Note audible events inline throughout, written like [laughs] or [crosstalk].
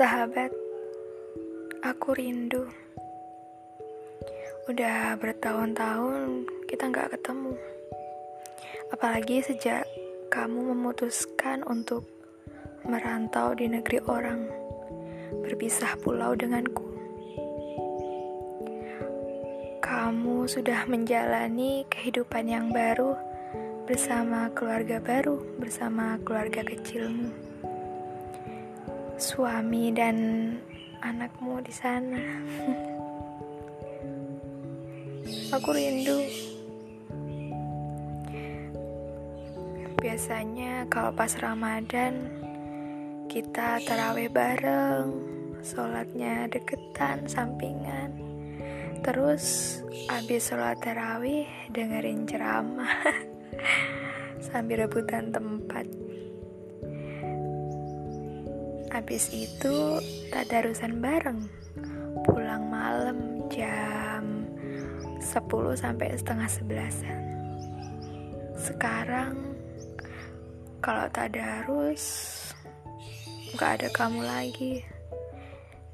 Sahabat, aku rindu. Udah bertahun-tahun kita nggak ketemu. Apalagi sejak kamu memutuskan untuk merantau di negeri orang, berpisah pulau denganku. Kamu sudah menjalani kehidupan yang baru bersama keluarga baru, bersama keluarga kecilmu, suami dan anakmu di sana. [laughs] Aku rindu. Biasanya kalau pas Ramadan kita taraweh bareng, sholatnya deketan, sampingan. Terus habis sholat tarawih dengerin ceramah [laughs] sambil rebutan tempat. Habis itu tadarusan bareng, pulang malam jam 10 sampai setengah sebelasan. Sekarang kalau tadarus nggak ada kamu lagi.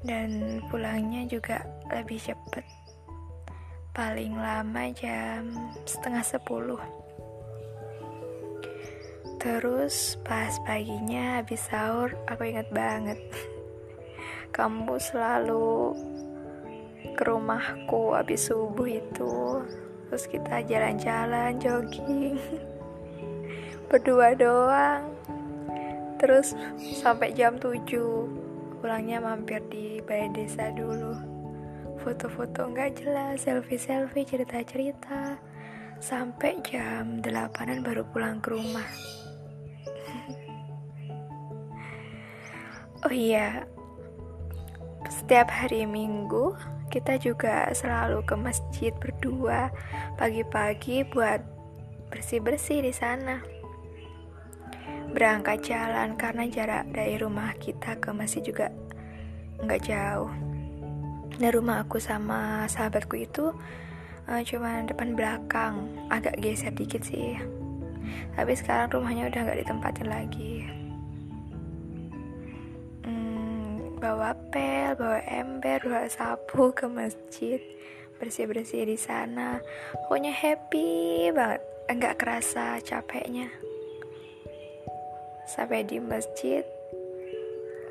Dan pulangnya juga lebih cepet. Paling lama jam setengah sepuluh terus pas paginya habis sahur aku ingat banget. [laughs] Kamu selalu ke rumahku habis subuh itu. Terus kita jalan-jalan jogging. [laughs] Berdua doang. Terus sampai jam 7 pulangnya mampir di balai desa dulu. Foto-foto nggak jelas selfie-selfie cerita-cerita. Sampai jam 8an baru pulang ke rumah oh iya setiap hari minggu kita juga selalu ke masjid berdua pagi-pagi buat bersih-bersih di sana. Berangkat jalan karena jarak dari rumah kita ke masjid juga nggak jauh. Dan rumah aku sama sahabatku itu uh, cuma depan belakang, agak geser dikit sih. Tapi sekarang rumahnya udah nggak ditempatin lagi. Bawa pel, bawa ember, bawa sapu ke masjid, bersih-bersih di sana. Pokoknya happy banget, enggak kerasa capeknya. Sampai di masjid,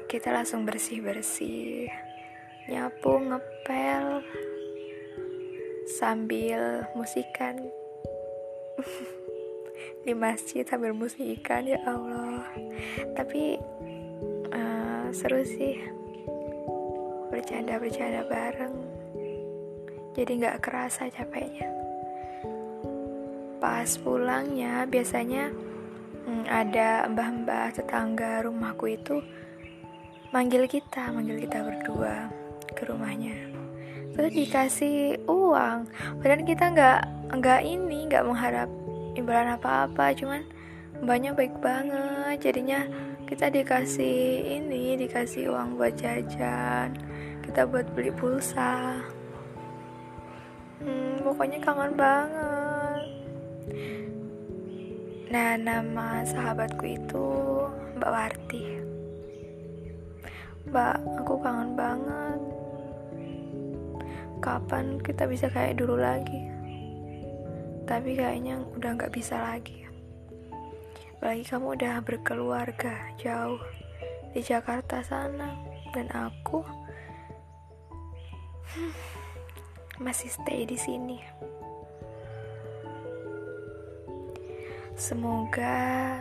kita langsung bersih-bersih, nyapu, ngepel, sambil musikan. [laughs] di masjid sambil musikan ya Allah. Tapi seru sih. Bercanda-bercanda bareng. Jadi nggak kerasa capeknya. Pas pulangnya biasanya hmm, ada mbah-mbah tetangga rumahku itu manggil kita manggil kita berdua ke rumahnya. Terus dikasih uang. Padahal kita nggak nggak ini nggak mengharap imbalan apa-apa. Cuman banyak baik banget jadinya kita dikasih ini dikasih uang buat jajan kita buat beli pulsa. Hmm, pokoknya kangen banget. Nah nama sahabatku itu Mbak Warti. Mbak aku kangen banget. Kapan kita bisa kayak dulu lagi? Tapi kayaknya udah nggak bisa lagi apalagi kamu udah berkeluarga jauh di Jakarta sana. Dan aku [sighs] masih stay di sini. Semoga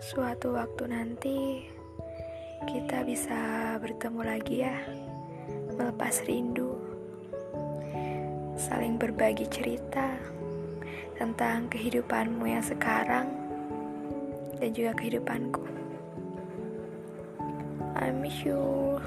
suatu waktu nanti kita bisa bertemu lagi ya, melepas rindu, saling berbagi cerita tentang kehidupanmu yang sekarang dan juga kehidupanku. I miss you.